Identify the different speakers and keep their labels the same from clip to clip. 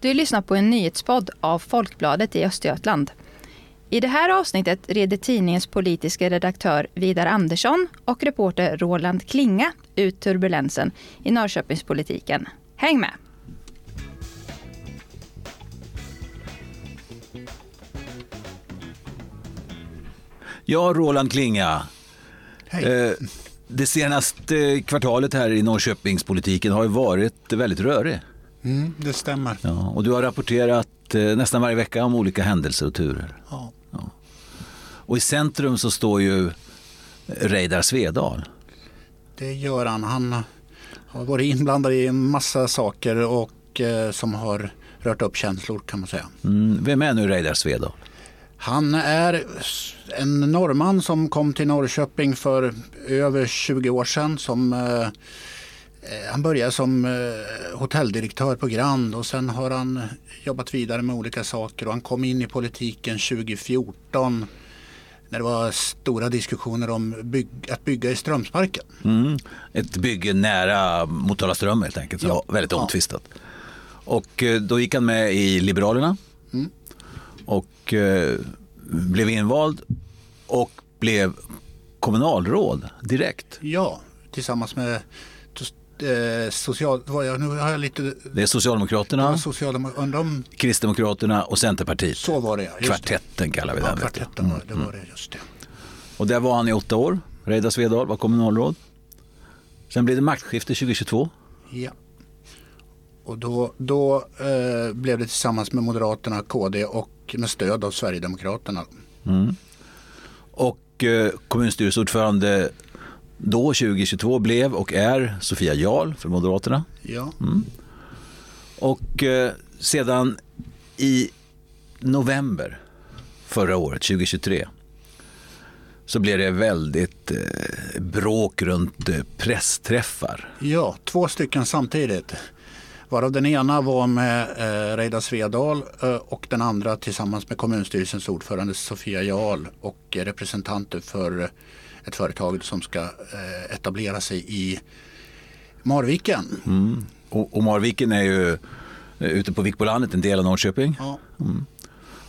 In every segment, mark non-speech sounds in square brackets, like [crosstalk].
Speaker 1: Du lyssnar på en nyhetspodd av Folkbladet i Östergötland. I det här avsnittet reder tidningens politiska redaktör Vidar Andersson och reporter Roland Klinga ut turbulensen i Norrköpingspolitiken. Häng med!
Speaker 2: Ja, Roland Klinga.
Speaker 3: Hej.
Speaker 2: Eh, det senaste kvartalet här i Norrköpingspolitiken har ju varit väldigt rörig.
Speaker 3: Mm, det stämmer.
Speaker 2: Ja, och du har rapporterat eh, nästan varje vecka om olika händelser och turer.
Speaker 3: Ja.
Speaker 2: Och i centrum så står ju Reidar Svedal.
Speaker 3: Det gör han. Han har varit inblandad i en massa saker och, eh, som har rört upp känslor kan man säga.
Speaker 2: Mm, vem är nu Reidar Svedal?
Speaker 3: Han är en norrman som kom till Norrköping för över 20 år sedan. Som, eh, han började som eh, hotelldirektör på Grand och sen har han jobbat vidare med olika saker och han kom in i politiken 2014 när det var stora diskussioner om bygg, att bygga i Strömsparken.
Speaker 2: Mm, ett bygge nära Motala Ström helt enkelt, som
Speaker 3: Ja.
Speaker 2: var väldigt
Speaker 3: Ja.
Speaker 2: omtvistat. Och eh, då gick han med i Liberalerna
Speaker 3: Mm.
Speaker 2: och eh, blev invald och blev kommunalråd direkt.
Speaker 3: Ja, tillsammans med eh, social... Vad jag, nu har jag lite...
Speaker 2: Det är Socialdemokraterna,
Speaker 3: Socialdemokraterna, om...
Speaker 2: Kristdemokraterna och Centerpartiet.
Speaker 3: Så var det ja.
Speaker 2: Kvartetten kallar vi den.
Speaker 3: kvartetten var det, var det, just det.
Speaker 2: Och där var han i åtta år. Reidar Svedal var kommunalråd. Sen blev det maktskifte 2022.
Speaker 3: Ja. Och då, då eh, blev det tillsammans med Moderaterna, KD och med stöd av Sverigedemokraterna.
Speaker 2: Och eh, kommunstyrelseordförande då 2022 blev och är Sofia Jarl för Moderaterna.
Speaker 3: Ja,
Speaker 2: Och eh, sedan i november förra året, 2023, så blev det väldigt eh, bråk runt eh, pressträffar.
Speaker 3: ja, två stycken samtidigt. Varav den ena var med eh, Reidar Svedal eh, och den andra tillsammans med kommunstyrelsens ordförande Sofia Jarl och representanter för ett företag som ska eh, etablera sig i Marviken.
Speaker 2: Och, och Marviken är ju eh, ute på Vikbolandet, en del av Norrköping.
Speaker 3: Ja,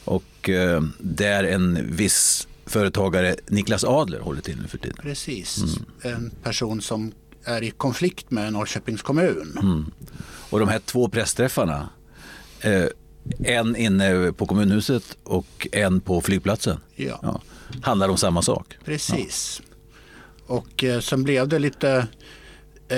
Speaker 2: Och eh, där en viss företagare, Niklas Adler, håller till nu för tiden.
Speaker 3: precis. En person som är i konflikt med Norrköpings kommun.
Speaker 2: Och de här två pressträffarna, eh, en inne på kommunhuset och en på flygplatsen,
Speaker 3: Ja.
Speaker 2: ja, handlar om samma sak.
Speaker 3: Precis. Och eh, sen blev det lite... Eh,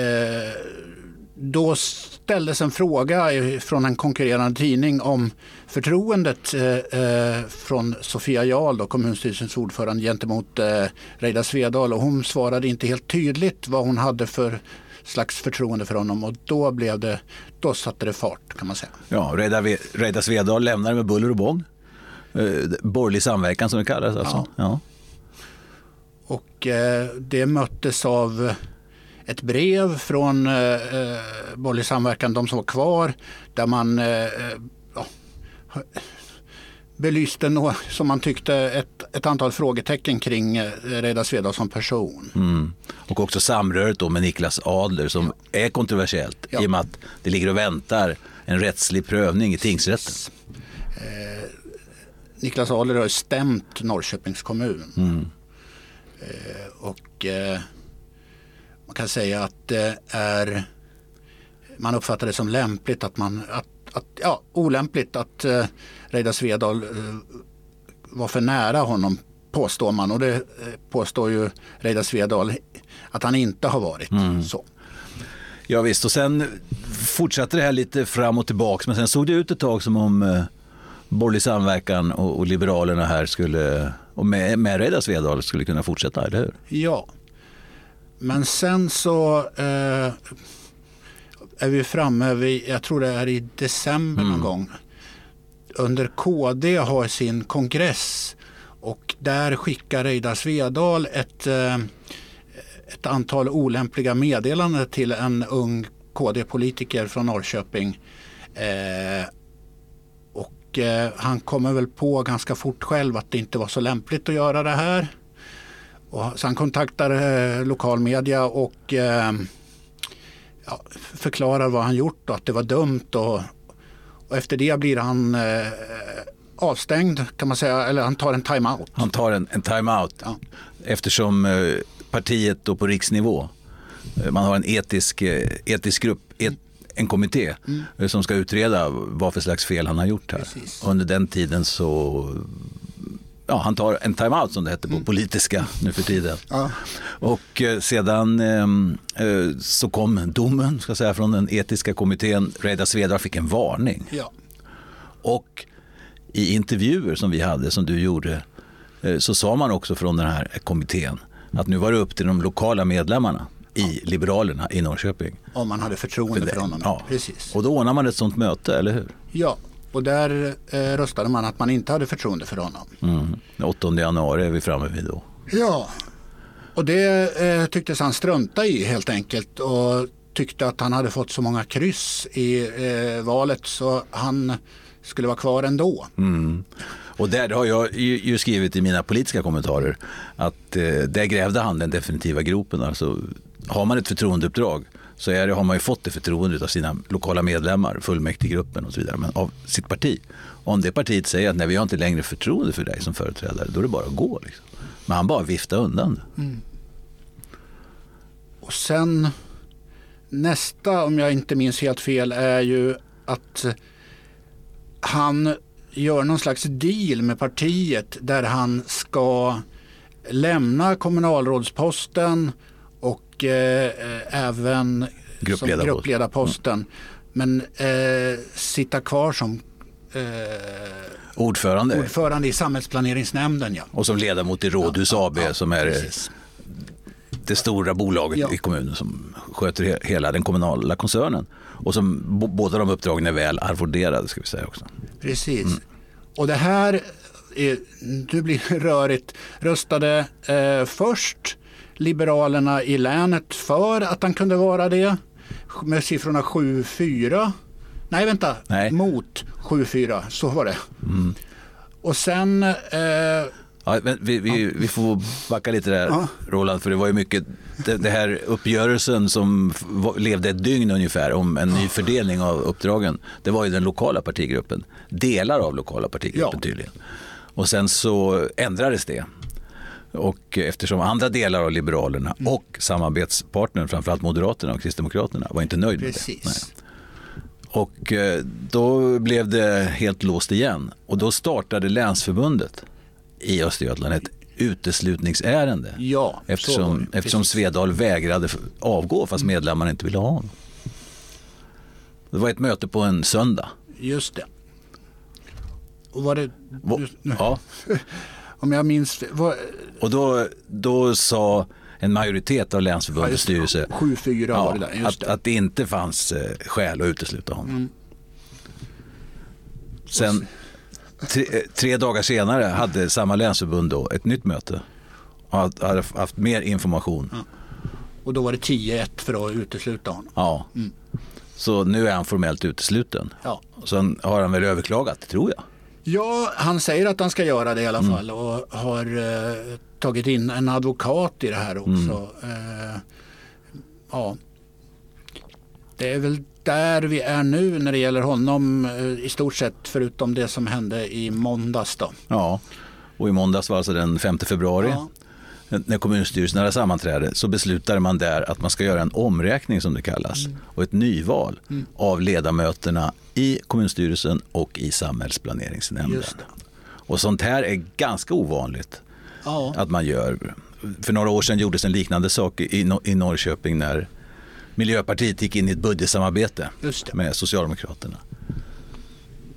Speaker 3: då ställdes en fråga från en konkurrerande tidning om förtroendet eh, eh, från Sofia Jarl, då, kommunstyrelsens ordförande, gentemot eh, Reidar Svedal. Och hon svarade inte helt tydligt vad hon hade för slags förtroende för honom. Och då, blev det, då satte det fart kan man säga.
Speaker 2: Ja, Reidar Ve- Reidar Svedal lämnar med buller och bång. Eh, borgerlig samverkan som det kallas alltså. Ja.
Speaker 3: Och eh, det möttes av ett brev från eh, eh, Borgerlig samverkan, de som var kvar, där man eh, eh, ja, belyste nå, som man tyckte ett, ett antal frågetecken kring eh, Reidar Svedal som person.
Speaker 2: Mm. Och också samröret då med Niklas Adler som är kontroversiellt
Speaker 3: Ja.
Speaker 2: i och med att det ligger och väntar en rättslig prövning i tingsrätten.
Speaker 3: Niklas Adler har stämt Norrköpings kommun. Eh, och eh, man kan säga att det är man uppfattar det som lämpligt att man att, att, ja, olämpligt att eh, Reidar Svedal eh, var för nära honom påstår man och det eh, påstår ju Reidar Svedal att han inte har varit. Så.
Speaker 2: Ja, visst, och sen fortsatte det här lite fram och tillbaks men sen såg det ut ett tag som om eh, borgerlig samverkan och, och Liberalerna här skulle, och med, med Reidar Svedal skulle kunna fortsätta, eller hur?
Speaker 3: Ja. Men sen så eh, är vi framme vid, jag tror det är i december någon gång. Under KD har sin kongress och där skickar Reidar Svedal ett, eh, ett antal olämpliga meddelanden till en ung KD-politiker från Norrköping. Eh, och eh, han kommer väl på ganska fort själv att det inte var så lämpligt att göra det här. Och så han kontaktar eh, lokalmedia och eh, ja, förklarar vad han gjort och att det var dumt. Och, Och efter det blir han eh, avstängd kan man säga, eller han tar en time-out.
Speaker 2: Han tar en, en time-out
Speaker 3: Ja.
Speaker 2: eftersom eh, partiet då på riksnivå, man har en etisk, etisk grupp, en kommitté eh, som ska utreda vad för slags fel han har gjort här.
Speaker 3: Precis.
Speaker 2: Under den tiden så, ja han tar en time-out som det heter på politiska nu för tiden.
Speaker 3: Ja.
Speaker 2: Och eh, sedan ehm, eh, så kom domen ska säga, från den etiska kommittén. Reidar Svedar fick en varning.
Speaker 3: Ja.
Speaker 2: Och i intervjuer som vi hade, som du gjorde, eh, så sa man också från den här kommittén att nu var det upp till de lokala medlemmarna i Liberalerna i Norrköping.
Speaker 3: Om man hade förtroende för,
Speaker 2: det.
Speaker 3: honom.
Speaker 2: Ja.
Speaker 3: Precis.
Speaker 2: Och då ordnar man ett sånt möte, eller hur?
Speaker 3: Ja, och där eh, röstade man att man inte hade förtroende för honom.
Speaker 2: Mm. Den 8 januari är vi framme vid då.
Speaker 3: Ja, och det eh, tycktes han strunta i helt enkelt och tyckte att han hade fått så många kryss i eh, valet så han skulle vara kvar ändå.
Speaker 2: Mm. Och där har jag ju, ju skrivit i mina politiska kommentarer att eh, där grävde han den definitiva gropen. Alltså, har man ett förtroendeuppdrag så är det, har man ju fått det förtroendet av sina lokala medlemmar, fullmäktigegruppen och så vidare, men av sitt parti. Om det partiet säger att nej, vi har inte längre förtroende för dig som företrädare, då är det bara att gå. Liksom. Men han bara viftar undan det. Mm.
Speaker 3: Och sen nästa, om jag inte minns helt fel, är ju att han gör någon slags deal med partiet där han ska lämna kommunalrådsposten och eh, även som
Speaker 2: Gruppledarpost.
Speaker 3: gruppledarposten. Men eh, sitta kvar som eh,
Speaker 2: Ordförande
Speaker 3: ordförande i samhällsplaneringsnämnden. Ja.
Speaker 2: och som ledamot i Rådhus
Speaker 3: Ja,
Speaker 2: AB
Speaker 3: ja,
Speaker 2: som är
Speaker 3: precis.
Speaker 2: det stora bolaget
Speaker 3: Ja.
Speaker 2: i kommunen som sköter he- hela den kommunala koncernen. Och som båda de uppdragen är väl arvoderade ska vi säga också.
Speaker 3: Precis. Och det här, är, nu blir det [laughs] rörigt, röstade eh, först Liberalerna i länet för att han kunde vara det med siffrorna 7-4. Nej, vänta,
Speaker 2: Nej.
Speaker 3: mot 7-4, så var det. Och sen, eh,
Speaker 2: Ja, vi, vi, vi får backa lite där,
Speaker 3: Ja.
Speaker 2: Roland, för det var ju mycket det, det här uppgörelsen som levde ett dygn ungefär om en ny fördelning av uppdragen. Det var ju den lokala partigruppen, delar av lokala partigruppen
Speaker 3: Ja.
Speaker 2: tydligen. Och sen så ändrades det. Och eftersom andra delar av Liberalerna
Speaker 3: Mm.
Speaker 2: och samarbetspartnern, framförallt Moderaterna och Kristdemokraterna, var inte nöjd med det. Nej. Och eh, då blev det helt låst igen. Och då startade Länsförbundet i Östergötland ett uteslutningsärende.
Speaker 3: Ja,
Speaker 2: Eftersom, eftersom. Svedal vägrade avgå fast medlemmarna inte ville ha honom. Det var ett möte på en söndag.
Speaker 3: Just det. Och var det,
Speaker 2: Ja. [laughs]
Speaker 3: om jag minns, var,
Speaker 2: Och då, då sa en majoritet av Länsförbundets styrelse
Speaker 3: 7-4 var det där,
Speaker 2: att,
Speaker 3: det. Mm.
Speaker 2: att det inte fanns eh, skäl att utesluta honom. Sen tre, tre dagar senare hade samma länsförbund då ett nytt möte och hade- haft mer information.
Speaker 3: Och då var det 10-1 för att utesluta honom.
Speaker 2: Ja. Så nu är han formellt utesluten.
Speaker 3: Ja.
Speaker 2: Sen har han väl överklagat, tror jag.
Speaker 3: Ja, han säger att han ska göra det i alla
Speaker 2: Mm.
Speaker 3: fall och har eh, tagit in en advokat i det här också.
Speaker 2: Mm.
Speaker 3: Eh, ja. Det är väl där vi är nu när det gäller honom eh, i stort sett förutom det som hände i måndags då.
Speaker 2: Ja. Och i måndags var alltså den 5 februari.
Speaker 3: Ja.
Speaker 2: När kommunstyrelsen hade sammanträde så beslutade man där att man ska göra en omräkning som det kallas
Speaker 3: Mm.
Speaker 2: och ett nyval av ledamöterna i kommunstyrelsen och i samhällsplaneringsnämnden. Och sånt här är ganska ovanligt
Speaker 3: Ja.
Speaker 2: att man gör. För några år sedan gjordes en liknande sak i, Nor- i Norrköping när Miljöpartiet gick in i ett budgetsamarbete med Socialdemokraterna.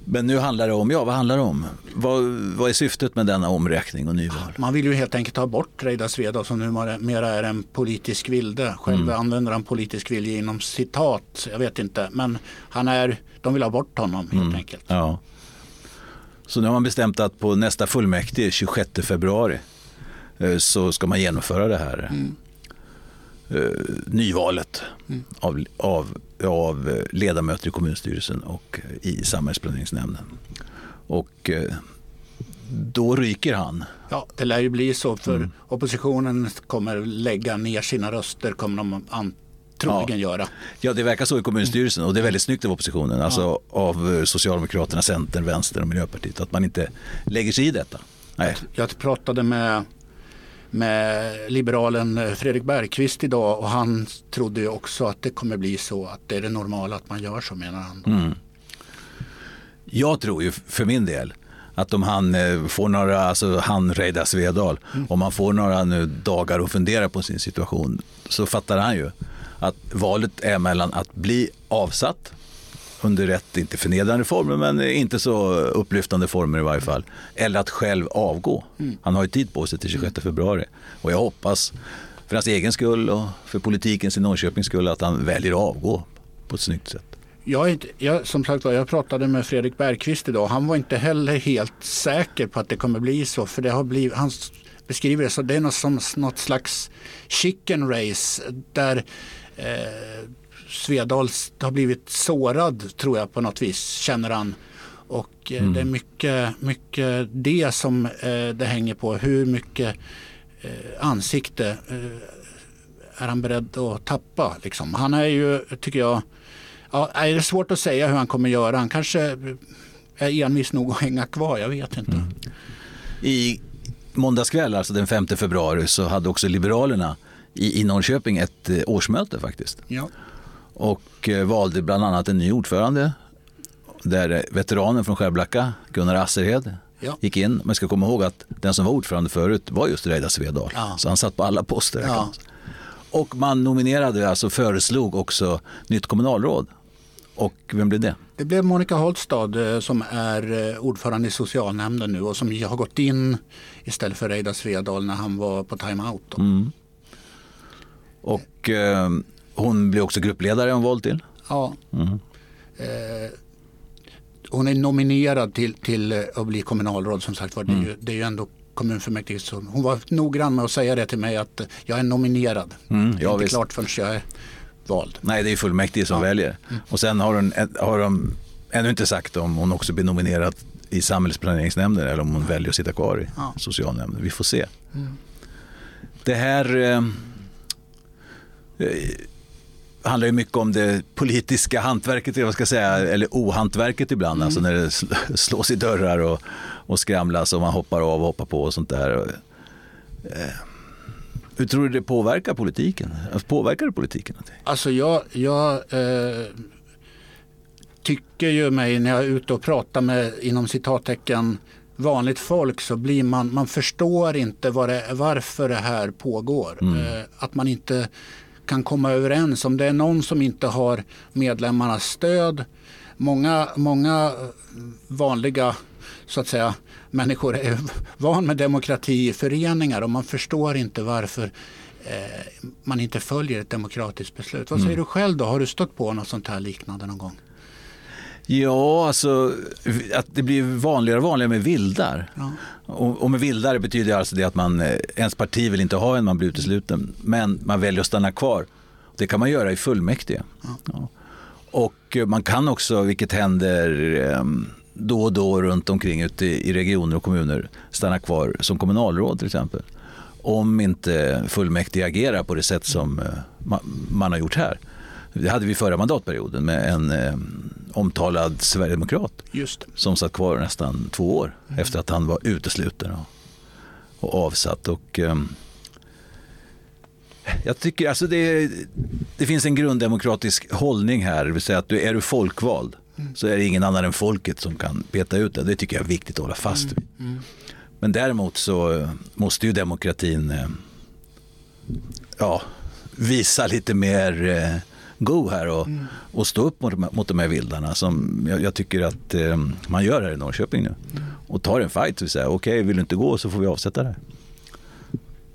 Speaker 2: Men nu handlar det om, ja vad handlar det om? Vad, vad är syftet med denna omräkning och nyval?
Speaker 3: Man vill ju helt enkelt ta bort Reidar Svedal som numera är en politisk vilde. Själv
Speaker 2: Mm.
Speaker 3: använder han politisk vilja inom citat, jag vet inte. Men han är, de vill ha bort honom helt
Speaker 2: Mm.
Speaker 3: enkelt.
Speaker 2: Ja. Så nu har man bestämt att på nästa fullmäktige, 26 februari, eh, så ska man genomföra det här eh, nyvalet av, av, av eh, ledamöter i kommunstyrelsen och eh, i samhällsplaneringsnämnden. Och eh, då ryker han.
Speaker 3: Ja, det lär ju bli så för
Speaker 2: Mm.
Speaker 3: oppositionen kommer lägga ner sina röster kommer de troligen göra.
Speaker 2: Ja, det verkar så i kommunstyrelsen och det är väldigt snyggt av oppositionen, alltså av eh, Socialdemokraterna, Centern, Vänster och Miljöpartiet, att man inte lägger sig i detta. Nej.
Speaker 3: Jag pratade med, med liberalen eh, Fredrik Bergqvist idag och han trodde ju också att det kommer bli så att det är det normala att man gör så menar han.
Speaker 2: Mm. Jag tror ju för min del att om han eh, får några, alltså han Reidar Svedal, mm. om han får några nu dagar att fundera på sin situation så fattar han ju att valet är mellan att bli avsatt under rätt, inte förnedrande former, men inte så upplyftande former i varje fall. Eller att själv avgå. Mm. Han har ju tid på sig till 26 februari. Och jag hoppas, för hans egen skull och för politikens i Norrköpings skull, att han väljer att avgå på ett snyggt sätt.
Speaker 3: Jag, inte, jag, som sagt jag pratade med Fredrik Bergqvist idag. Han var inte heller helt säker på att det kommer bli så. För det har blivit, han beskriver det så det är något, som, något slags chicken race där eh, Svedal har blivit sårad tror jag på något vis, känner han. Och eh, mm. det är mycket, mycket det som eh, det hänger på. Hur mycket eh, ansikte är han beredd att tappa? Liksom. Han är ju, tycker jag, ja, det är svårt att säga hur han kommer göra. Han kanske är envis nog att hänga kvar, jag vet inte. Mm.
Speaker 2: I måndagskväll, alltså den 5 februari, så hade också Liberalerna i, i Norrköping ett årsmöte faktiskt.
Speaker 3: Ja
Speaker 2: och eh, valde bland annat en ny ordförande där veteranen från Skärblacka, Gunnar Asserhed, ja. gick in. Men ska komma ihåg att den som var ordförande förut var just Reidar Svedal. Ja. Så han satt på alla poster. Ja. Och man nominerade, alltså föreslog också nytt kommunalråd. Och vem blev det?
Speaker 3: Det blev Monica Holstad eh, som är eh, ordförande i socialnämnden nu och som har gått in istället för Reidar Svedal när han var på timeout.
Speaker 2: Mm. Och eh, hon blir också gruppledare hon vald till.
Speaker 3: Ja. Mm. Eh, hon är nominerad till, till eh, att bli kommunalråd som sagt var. Mm. Det, är ju, det är ju ändå kommunfullmäktige. Så hon var noggrann med att säga det till mig att jag är nominerad. Mm, det är inte visst. klart förrän jag är vald.
Speaker 2: Nej, det är fullmäktige som ja. väljer. Mm. Och sen har, hon, har de ännu inte sagt om hon också blir nominerad i samhällsplaneringsnämnden eller om hon väljer att sitta kvar i ja. socialnämnden. Vi får se. Mm. Det här eh, handlar ju mycket om det politiska hantverket, vad ska jag säga, eller ohantverket ibland. Mm. Alltså när det [laughs] slås i dörrar och, och skramlas och man hoppar av och hoppar på och sånt där. Eh, hur tror du det påverkar politiken? Påverkar det politiken?
Speaker 3: Alltså jag, jag eh, tycker ju mig när jag är ute och pratar med inom citattecken vanligt folk så blir man, man förstår inte det, varför det här pågår. Mm. Eh, att man inte kan komma överens. Om det är någon som inte har medlemmarnas stöd. Många, många vanliga så att säga, människor är van med demokrati i föreningar och man förstår inte varför eh, man inte följer ett demokratiskt beslut. Vad säger mm. du själv då? Har du stött på något sånt här liknande någon gång?
Speaker 2: Ja, alltså att det blir vanligare och vanligare med vildar. Ja. Och, och, med vildar betyder alltså det att man, eh, ens parti vill inte ha en, man blir utesluten. Men man väljer att stanna kvar. Det kan man göra i fullmäktige. Ja. Ja. Och eh, man kan också, vilket händer ehm, då och då runt omkring ute i regioner och kommuner, stanna kvar som kommunalråd till exempel. Om inte fullmäktige agerar på det sätt som eh, man har gjort här. Det hade vi förra mandatperioden med en eh, omtalad sverigedemokrat som satt kvar nästan två år mm. efter att han var utesluten och, och avsatt. Och, eh, jag tycker alltså det, det finns en grunddemokratisk hållning här, det vill säga att du, är du folkvald mm. så är det ingen annan än folket som kan peta ut det. Det tycker jag är viktigt att hålla fast vid. Mm. mm. Men däremot så måste ju demokratin eh, ja, visa lite mer eh, go här och, mm. och stå upp mot, mot de här vildarna som jag, jag tycker att eh, man gör här i Norrköping nu. Mm. Och tar en fight och säger okej, okay, vill du inte gå så får vi avsätta det.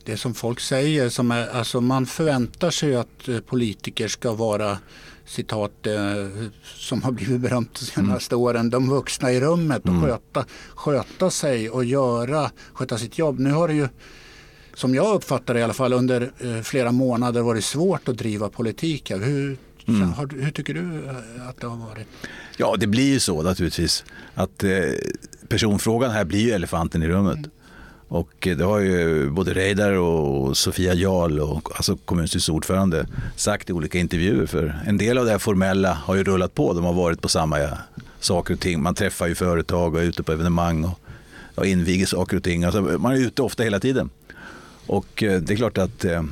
Speaker 3: Det som folk säger, som är, alltså man förväntar sig att eh, politiker ska vara citat eh, som har blivit berömt de senaste mm. åren, de vuxna i rummet och mm. sköta, sköta sig och göra, sköta sitt jobb. Nu har det ju som jag uppfattar det i alla fall under eh, flera månader varit svårt att driva politik. Hur, mm. har, hur tycker du eh, att det har varit?
Speaker 2: Ja, det blir ju så naturligtvis. Att eh, personfrågan här blir ju elefanten i rummet. Mm. Och det har ju både Reidar och Sofia Jarl, och, alltså kommunstyrelsens ordförande, sagt i olika intervjuer. För en del av det här formella har ju rullat på. De har varit på samma saker och ting. Man träffar ju företag och är ute på evenemang och, och inviger saker och ting. Alltså, man är ute ofta hela tiden. Och eh, det är klart att eh,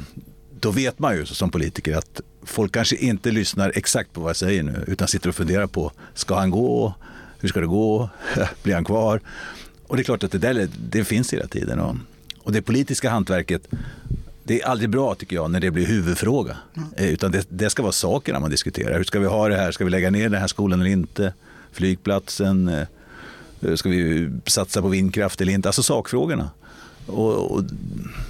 Speaker 2: då vet man ju som politiker att folk kanske inte lyssnar exakt på vad jag säger nu utan sitter och funderar på, ska han gå? Hur ska det gå? [laughs] Blir han kvar? Och det är klart att det där det finns hela tiden. Och, och det politiska hantverket, det är aldrig bra tycker jag när det blir huvudfråga. Mm. Utan det, det, ska vara sakerna man diskuterar. Hur ska vi ha det här? Ska vi lägga ner den här skolan eller inte? Flygplatsen? Eh, ska vi satsa på vindkraft eller inte? Alltså sakfrågorna. Och, och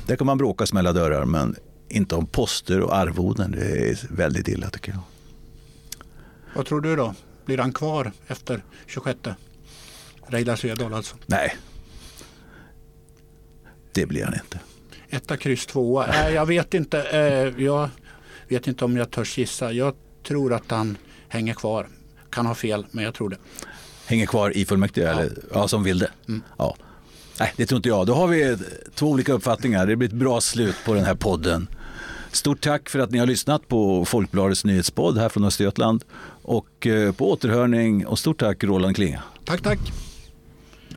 Speaker 2: där kan man bråka och smälla dörrar men inte om poster och arvoden. Det är väldigt illa tycker jag.
Speaker 3: Vad tror du då? Blir han kvar efter 26? Reidar Svedal alltså?
Speaker 2: Nej, det blir han inte.
Speaker 3: Etta, kryss, tvåa. Äh, jag vet inte. Äh, jag vet inte om jag törs gissa. Jag tror att han hänger kvar. Kan ha fel, men jag tror det.
Speaker 2: Hänger kvar i fullmäktige? Ja, eller? ja som vill det? Mm. Ja. Nej, det tror inte jag. Då har vi två olika uppfattningar. Det blir ett bra slut på den här podden. Stort tack för att ni har lyssnat på Folkbladets nyhetspodd här från Östergötland. Och eh, på återhörning och stort tack Roland Klinga.
Speaker 3: Tack, tack.